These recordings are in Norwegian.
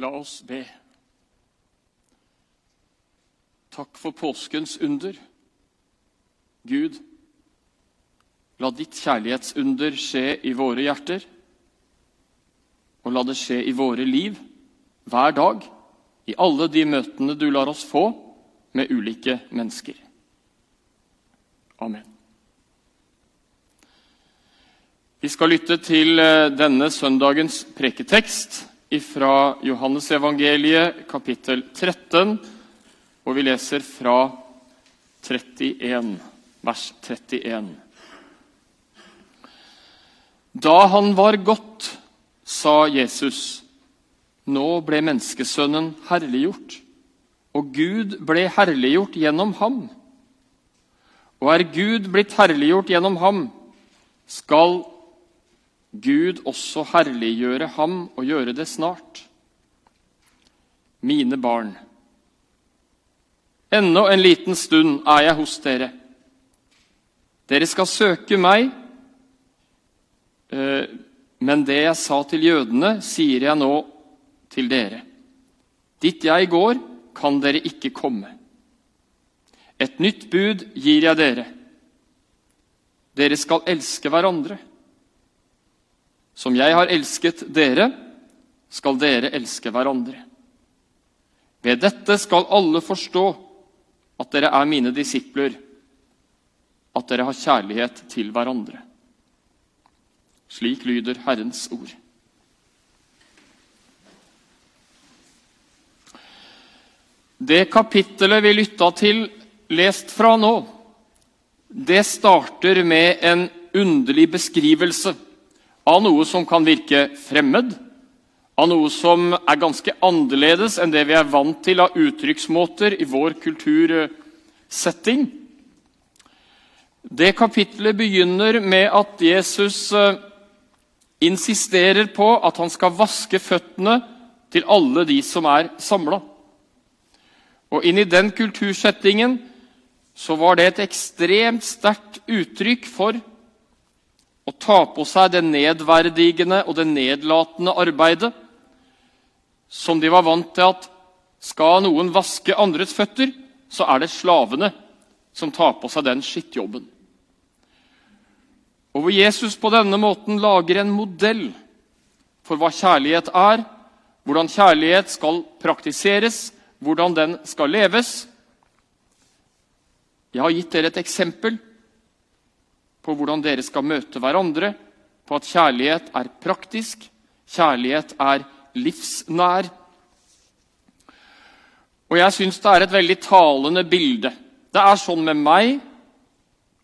La oss be. Takk for påskens under. Gud, la ditt kjærlighetsunder skje i våre hjerter. Og la det skje i våre liv hver dag, i alle de møtene du lar oss få med ulike mennesker. Amen. Vi skal lytte til eh, denne søndagens preketekst fra Johannesevangeliet, kapittel 13, og vi leser fra 31, vers 31. Da han var gått, sa Jesus, nå ble menneskesønnen herliggjort, og Gud ble herliggjort gjennom ham. Og er Gud blitt herliggjort gjennom ham, skal Gud også herliggjøre ham og gjøre det snart. Mine barn, ennå en liten stund er jeg hos dere. Dere skal søke meg, eh, men det jeg sa til jødene, sier jeg nå til dere. Dit jeg går, kan dere ikke komme. Et nytt bud gir jeg dere. Dere skal elske hverandre. Som jeg har elsket dere, skal dere elske hverandre. Ved dette skal alle forstå at dere er mine disipler, at dere har kjærlighet til hverandre. Slik lyder Herrens ord. Det kapittelet vi lytta til, lest fra nå, det starter med en underlig beskrivelse av noe som kan virke fremmed, av noe som er ganske annerledes enn det vi er vant til av uttrykksmåter i vår kultursetting. Det kapitlet begynner med at Jesus eh, insisterer på at han skal vaske føttene til alle de som er samla. Og inn i den kultursettingen så var det et ekstremt sterkt uttrykk for å ta på seg det nedverdigende og det nedlatende arbeidet som de var vant til at skal noen vaske andres føtter, så er det slavene som tar på seg den skittjobben. Og hvor Jesus på denne måten lager en modell for hva kjærlighet er, hvordan kjærlighet skal praktiseres, hvordan den skal leves. Jeg har gitt dere et eksempel på hvordan dere skal møte hverandre, på at kjærlighet er praktisk, kjærlighet er livsnær. Og jeg syns det er et veldig talende bilde. Det er sånn med meg,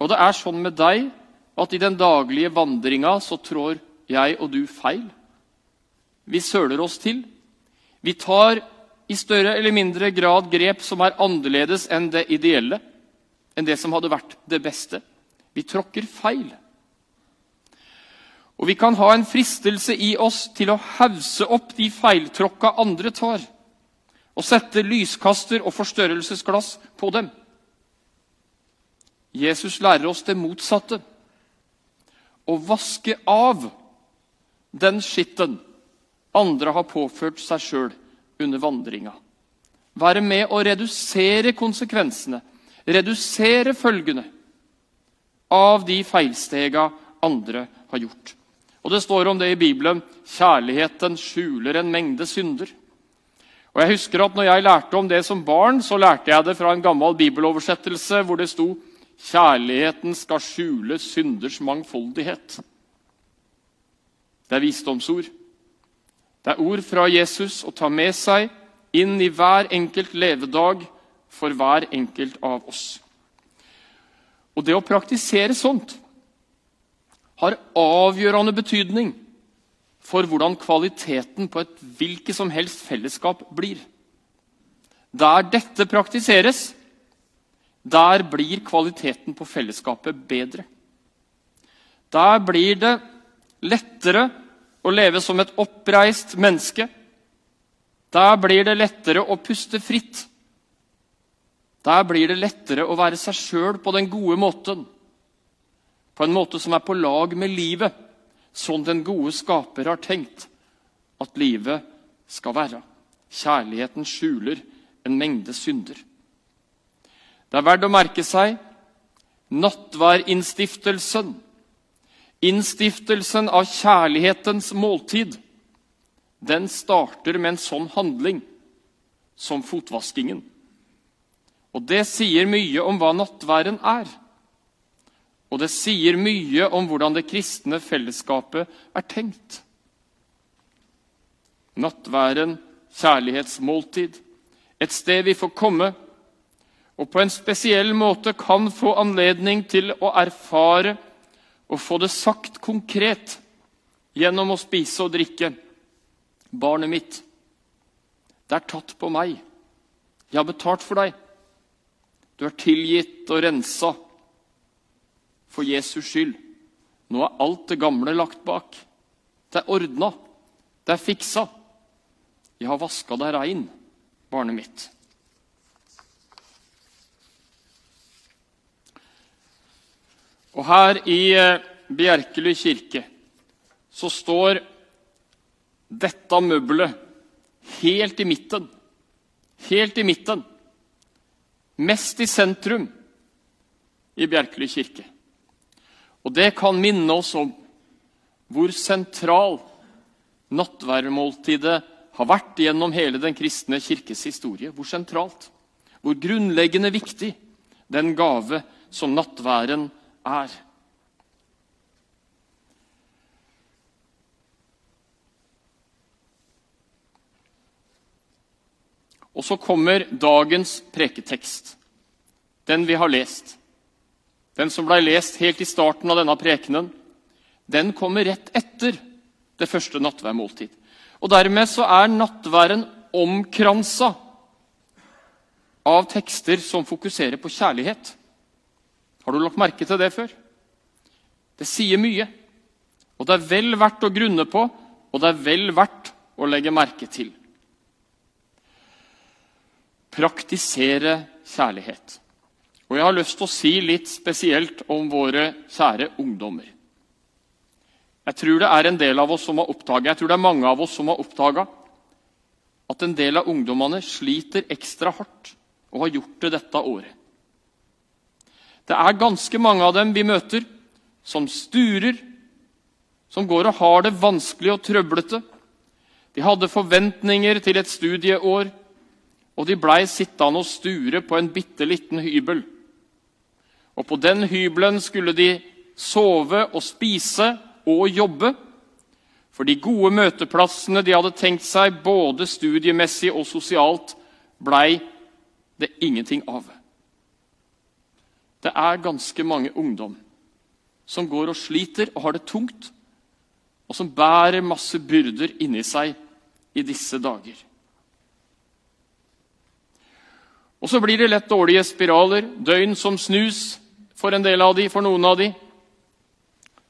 og det er sånn med deg, at i den daglige vandringa så trår jeg og du feil. Vi søler oss til. Vi tar i større eller mindre grad grep som er annerledes enn det ideelle, enn det som hadde vært det beste. Vi tråkker feil. Og vi kan ha en fristelse i oss til å hause opp de feiltråkka andre tar, og sette lyskaster og forstørrelsesglass på dem. Jesus lærer oss det motsatte. Å vaske av den skitten andre har påført seg sjøl under vandringa. Være med å redusere konsekvensene, redusere følgene av de feilstega andre har gjort. Og Det står om det i Bibelen kjærligheten skjuler en mengde synder. Og jeg husker at når jeg lærte om det som barn, så lærte jeg det fra en gammel bibeloversettelse hvor det sto kjærligheten skal skjule synders mangfoldighet. Det er visdomsord. Det er ord fra Jesus å ta med seg inn i hver enkelt levedag for hver enkelt av oss. Og det å praktisere sånt har avgjørende betydning for hvordan kvaliteten på et hvilket som helst fellesskap blir. Der dette praktiseres, der blir kvaliteten på fellesskapet bedre. Der blir det lettere å leve som et oppreist menneske. Der blir det lettere å puste fritt. Der blir det lettere å være seg sjøl på den gode måten. På en måte som er på lag med livet, sånn den gode skaper har tenkt at livet skal være. Kjærligheten skjuler en mengde synder. Det er verdt å merke seg nattværinnstiftelsen. Innstiftelsen av kjærlighetens måltid. Den starter med en sånn handling som fotvaskingen. Og det sier mye om hva nattværen er. Og det sier mye om hvordan det kristne fellesskapet er tenkt. Nattværen, kjærlighetsmåltid, et sted vi får komme og på en spesiell måte kan få anledning til å erfare og få det sagt konkret gjennom å spise og drikke. Barnet mitt, det er tatt på meg. Jeg har betalt for deg. Du er tilgitt og rensa for Jesus skyld. Nå er alt det gamle lagt bak. Det er ordna. Det er fiksa. Jeg har vaska deg rein, barnet mitt. Og her i eh, Bjerkely kirke så står dette møbelet helt i midten. Helt i midten. Mest i sentrum i Bjerkely kirke. Og det kan minne oss om hvor sentral nattværmåltidet har vært gjennom hele den kristne kirkes historie. Hvor sentralt, hvor grunnleggende viktig den gave som nattværen er. Og så kommer dagens preketekst, den vi har lest. Den som blei lest helt i starten av denne prekenen, den kommer rett etter det første nattværmåltid. Og Dermed så er nattværen omkransa av tekster som fokuserer på kjærlighet. Har du lagt merke til det før? Det sier mye. Og det er vel verdt å grunne på, og det er vel verdt å legge merke til. Praktisere kjærlighet. Og jeg har lyst til å si litt spesielt om våre kjære ungdommer. Jeg tror det er en del av oss som har oppdaget, jeg tror det er mange av oss som har oppdaga at en del av ungdommene sliter ekstra hardt og har gjort det dette året. Det er ganske mange av dem vi møter, som sturer, som går og har det vanskelig og trøblete. De hadde forventninger til et studieår, og de blei sittende og sture på en bitte liten hybel. Og på den hybelen skulle de sove og spise og jobbe. For de gode møteplassene de hadde tenkt seg, både studiemessig og sosialt, blei det ingenting av. Det er ganske mange ungdom som går og sliter og har det tungt, og som bærer masse byrder inni seg i disse dager. Og så blir det lett dårlige spiraler, døgn som snus for en del av de, for noen av de.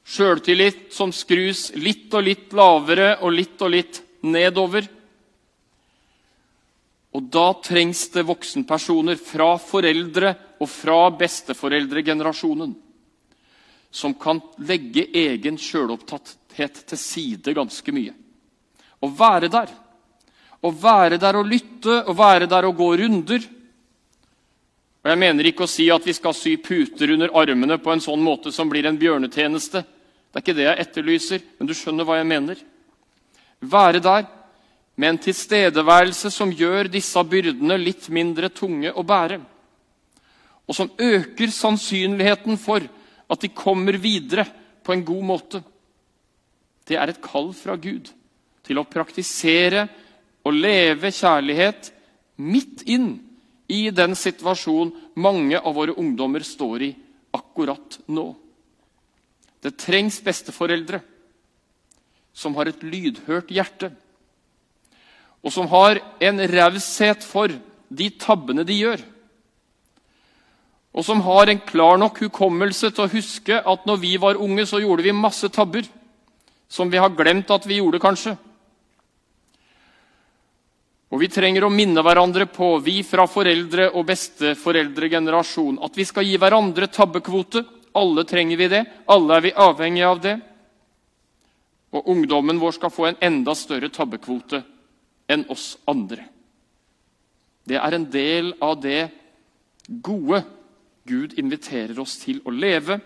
Sjøltillit som skrus litt og litt lavere og litt og litt nedover. Og da trengs det voksenpersoner fra foreldre og fra besteforeldregenerasjonen som kan legge egen sjølopptatthet til side ganske mye. Å være der. Å være der og lytte, og være der og gå runder. Og Jeg mener ikke å si at vi skal sy puter under armene på en sånn måte som blir en bjørnetjeneste. Det er ikke det jeg etterlyser, men du skjønner hva jeg mener. Være der med en tilstedeværelse som gjør disse byrdene litt mindre tunge å bære, og som øker sannsynligheten for at de kommer videre på en god måte. Det er et kall fra Gud til å praktisere og leve kjærlighet midt inn i den situasjonen mange av våre ungdommer står i akkurat nå. Det trengs besteforeldre som har et lydhørt hjerte og som har en raushet for de tabbene de gjør. Og som har en klar nok hukommelse til å huske at når vi var unge, så gjorde vi masse tabber. Som vi har glemt at vi gjorde, kanskje. Og vi trenger å minne hverandre på, vi fra foreldre- og besteforeldregenerasjon, at vi skal gi hverandre tabbekvote. Alle trenger vi det. Alle er vi avhengige av det. Og ungdommen vår skal få en enda større tabbekvote enn oss andre. Det er en del av det gode Gud inviterer oss til å leve,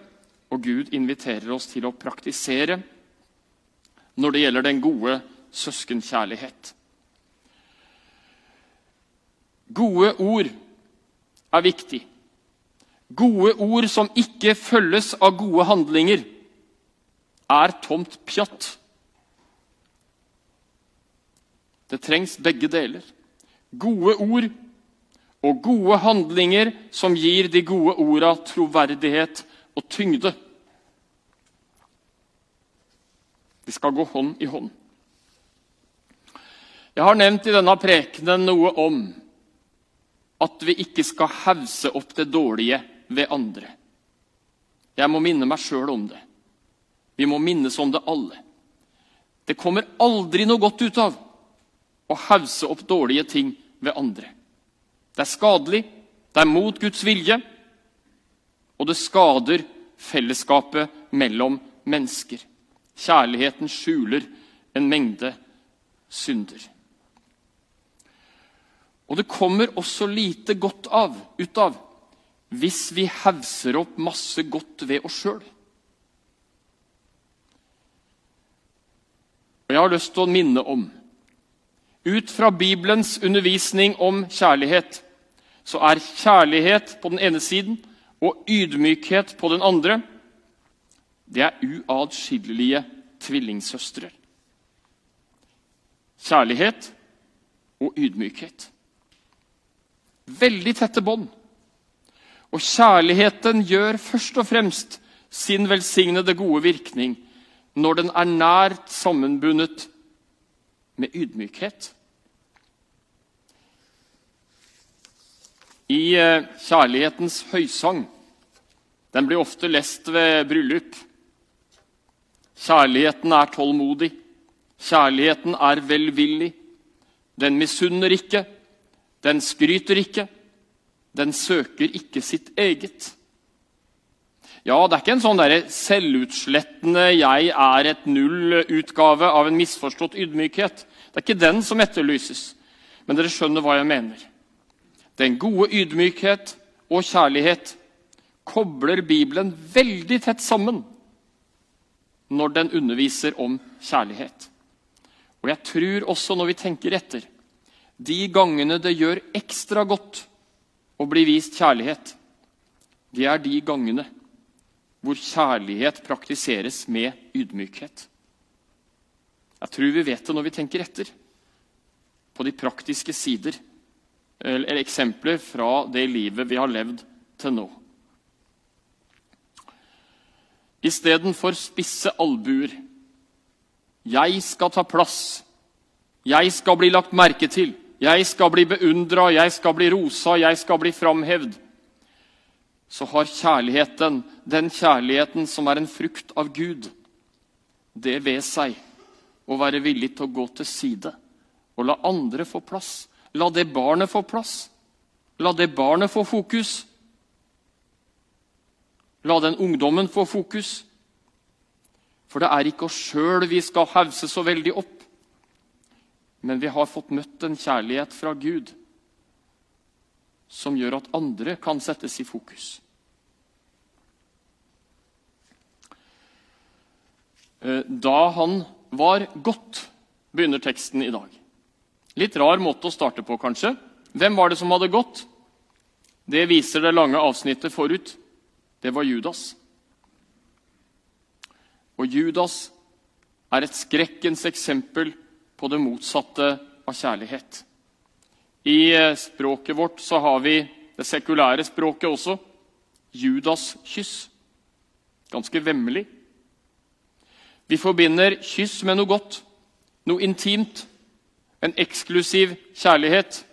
og Gud inviterer oss til å praktisere når det gjelder den gode søskenkjærlighet. Gode ord er viktig. Gode ord som ikke følges av gode handlinger, er tomt pjatt. Det trengs begge deler. Gode ord og gode handlinger som gir de gode orda troverdighet og tyngde. De skal gå hånd i hånd. Jeg har nevnt i denne prekenen noe om at vi ikke skal hause opp det dårlige ved andre. Jeg må minne meg sjøl om det. Vi må minnes om det alle. Det kommer aldri noe godt ut av å hause opp dårlige ting ved andre. Det er skadelig, det er mot Guds vilje, og det skader fellesskapet mellom mennesker. Kjærligheten skjuler en mengde synder. Og det kommer også lite godt av, ut av hvis vi hevser opp masse godt ved oss sjøl. Jeg har lyst til å minne om ut fra Bibelens undervisning om kjærlighet så er kjærlighet på den ene siden og ydmykhet på den andre det er uatskillelige tvillingsøstre. Kjærlighet og ydmykhet. Veldig tette bånd. Og kjærligheten gjør først og fremst sin velsignede gode virkning når den er nært sammenbundet med ydmykhet. I eh, kjærlighetens høysang Den blir ofte lest ved bryllup. Kjærligheten er tålmodig. Kjærligheten er velvillig. Den misunner ikke. Den skryter ikke. Den søker ikke sitt eget. Ja, det er ikke en sånn der selvutslettende 'jeg er et null'-utgave av en misforstått ydmykhet. Det er ikke den som etterlyses. Men dere skjønner hva jeg mener. Den gode ydmykhet og kjærlighet kobler Bibelen veldig tett sammen når den underviser om kjærlighet. Og jeg tror også, når vi tenker etter, de gangene det gjør ekstra godt å bli vist kjærlighet, det er de gangene hvor kjærlighet praktiseres med ydmykhet. Jeg tror vi vet det når vi tenker etter på de praktiske sider eller eksempler fra det livet vi har levd til nå. Istedenfor spisse albuer. Jeg skal ta plass. Jeg skal bli lagt merke til. Jeg skal bli beundra, jeg skal bli rosa, jeg skal bli framhevd så har kjærligheten, den kjærligheten som er en frukt av Gud, det ved seg å være villig til å gå til side og la andre få plass. La det barnet få plass. La det barnet få fokus. La den ungdommen få fokus. For det er ikke oss sjøl vi skal hause så veldig opp. Men vi har fått møtt en kjærlighet fra Gud som gjør at andre kan settes i fokus. Eh, da han var godt, begynner teksten i dag. Litt rar måte å starte på, kanskje. Hvem var det som hadde gått? Det viser det lange avsnittet forut. Det var Judas. Og Judas er et skrekkens eksempel på det motsatte av kjærlighet. I eh, språket vårt så har vi det sekulære språket også. Judas kyss. Ganske vemmelig. Vi forbinder kyss med noe godt, noe intimt, en eksklusiv kjærlighet.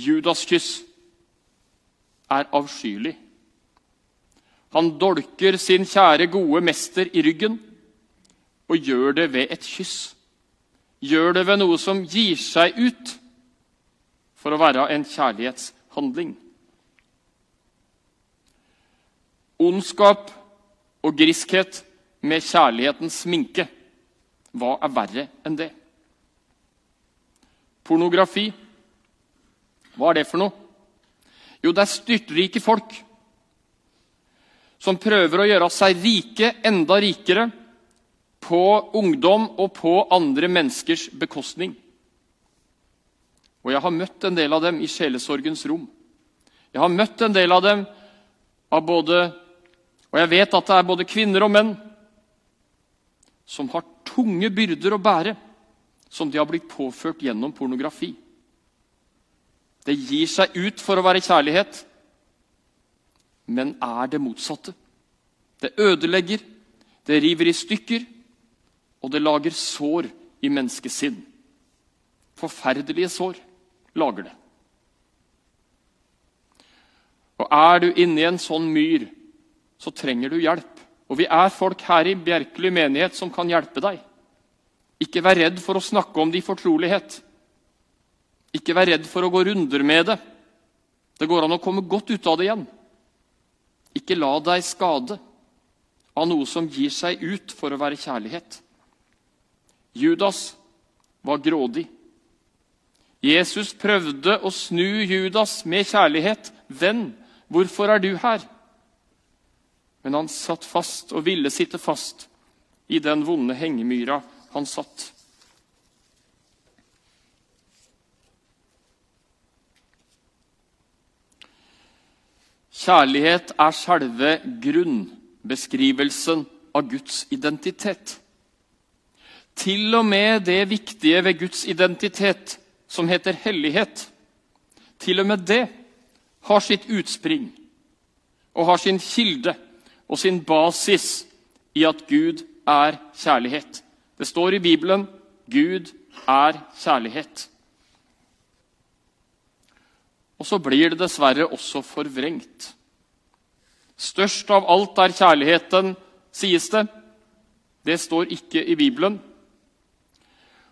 Judas kyss er avskyelig. Han dolker sin kjære, gode mester i ryggen og gjør det ved et kyss. Gjør det ved noe som gir seg ut for å være en kjærlighetshandling. Ondskap og griskhet med kjærlighetens sminke. Hva er verre enn det? Pornografi. Hva er det for noe? Jo, det er styrtrike folk som prøver å gjøre seg rike, enda rikere, på ungdom og på andre menneskers bekostning. Og jeg har møtt en del av dem i sjelesorgens rom. Jeg har møtt en del av dem av både Og jeg vet at det er både kvinner og menn som har tunge byrder å bære, som de har blitt påført gjennom pornografi. Det gir seg ut for å være kjærlighet, men er det motsatte. Det ødelegger, det river i stykker, og det lager sår i menneskesinn. Forferdelige sår lager det. Og Er du inne i en sånn myr, så trenger du hjelp. Og vi er folk her i Bjerkely menighet som kan hjelpe deg. Ikke vær redd for å snakke om det i fortrolighet. Ikke vær redd for å gå runder med det. Det går an å komme godt ut av det igjen. Ikke la deg skade av noe som gir seg ut for å være kjærlighet. Judas var grådig. Jesus prøvde å snu Judas med kjærlighet. 'Venn, hvorfor er du her?' Men han satt fast og ville sitte fast i den vonde hengemyra han satt. Kjærlighet er selve grunnbeskrivelsen av Guds identitet. Til og med det viktige ved Guds identitet som heter hellighet, til og med det har sitt utspring og har sin kilde og sin basis i at Gud er kjærlighet. Det står i Bibelen Gud er kjærlighet. Og så blir det dessverre også forvrengt. Størst av alt er kjærligheten, sies det. Det står ikke i Bibelen.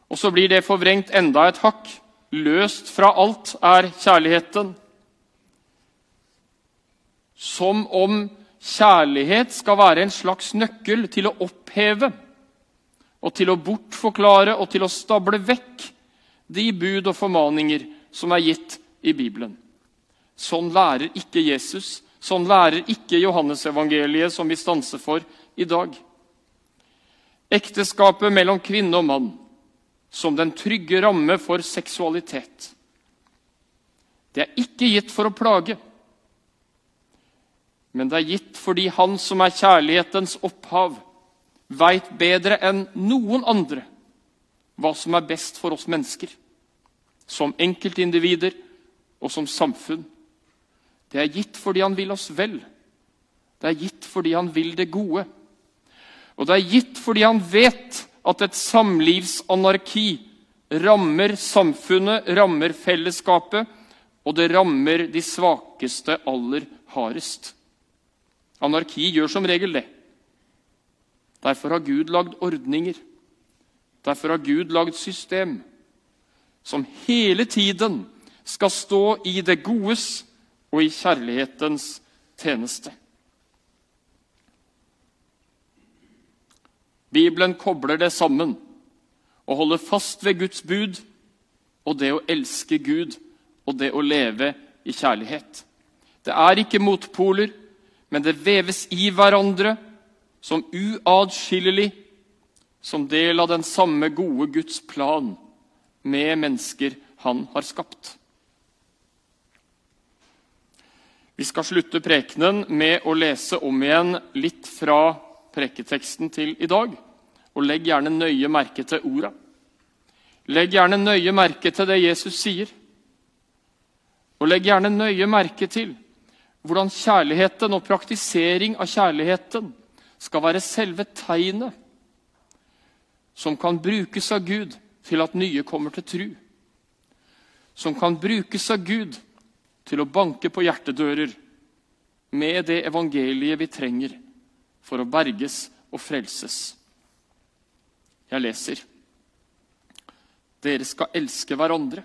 Og så blir det forvrengt enda et hakk. Løst fra alt er kjærligheten. Som om kjærlighet skal være en slags nøkkel til å oppheve og til å bortforklare og til å stable vekk de bud og formaninger som er gitt i Bibelen. Sånn lærer ikke Jesus. Sånn lærer ikke Johannesevangeliet, som vi stanser for i dag. Ekteskapet mellom kvinne og mann som den trygge ramme for seksualitet. Det er ikke gitt for å plage, men det er gitt fordi Han som er kjærlighetens opphav, veit bedre enn noen andre hva som er best for oss mennesker, som enkeltindivider og som samfunn. Det er gitt fordi han vil oss vel. Det er gitt fordi han vil det gode. Og det er gitt fordi han vet at et samlivsanarki rammer samfunnet, rammer fellesskapet, og det rammer de svakeste aller hardest. Anarki gjør som regel det. Derfor har Gud lagd ordninger. Derfor har Gud lagd system som hele tiden skal stå i det godes og i kjærlighetens tjeneste. Bibelen kobler det sammen Å holde fast ved Guds bud og det å elske Gud og det å leve i kjærlighet. Det er ikke motpoler, men det veves i hverandre som uatskillelig, som del av den samme gode Guds plan med mennesker han har skapt. Vi skal slutte prekenen med å lese om igjen litt fra preketeksten til i dag. Og legg gjerne nøye merke til orda. Legg gjerne nøye merke til det Jesus sier. Og legg gjerne nøye merke til hvordan kjærligheten og praktisering av kjærligheten skal være selve tegnet som kan brukes av Gud til at nye kommer til tru. Som kan brukes av Gud til å banke på hjertedører med det evangeliet vi trenger for å berges og frelses. Jeg leser. Dere skal elske hverandre.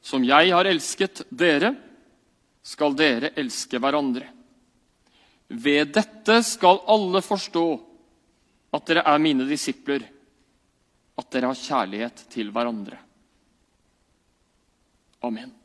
Som jeg har elsket dere, skal dere elske hverandre. Ved dette skal alle forstå at dere er mine disipler, at dere har kjærlighet til hverandre. Amen.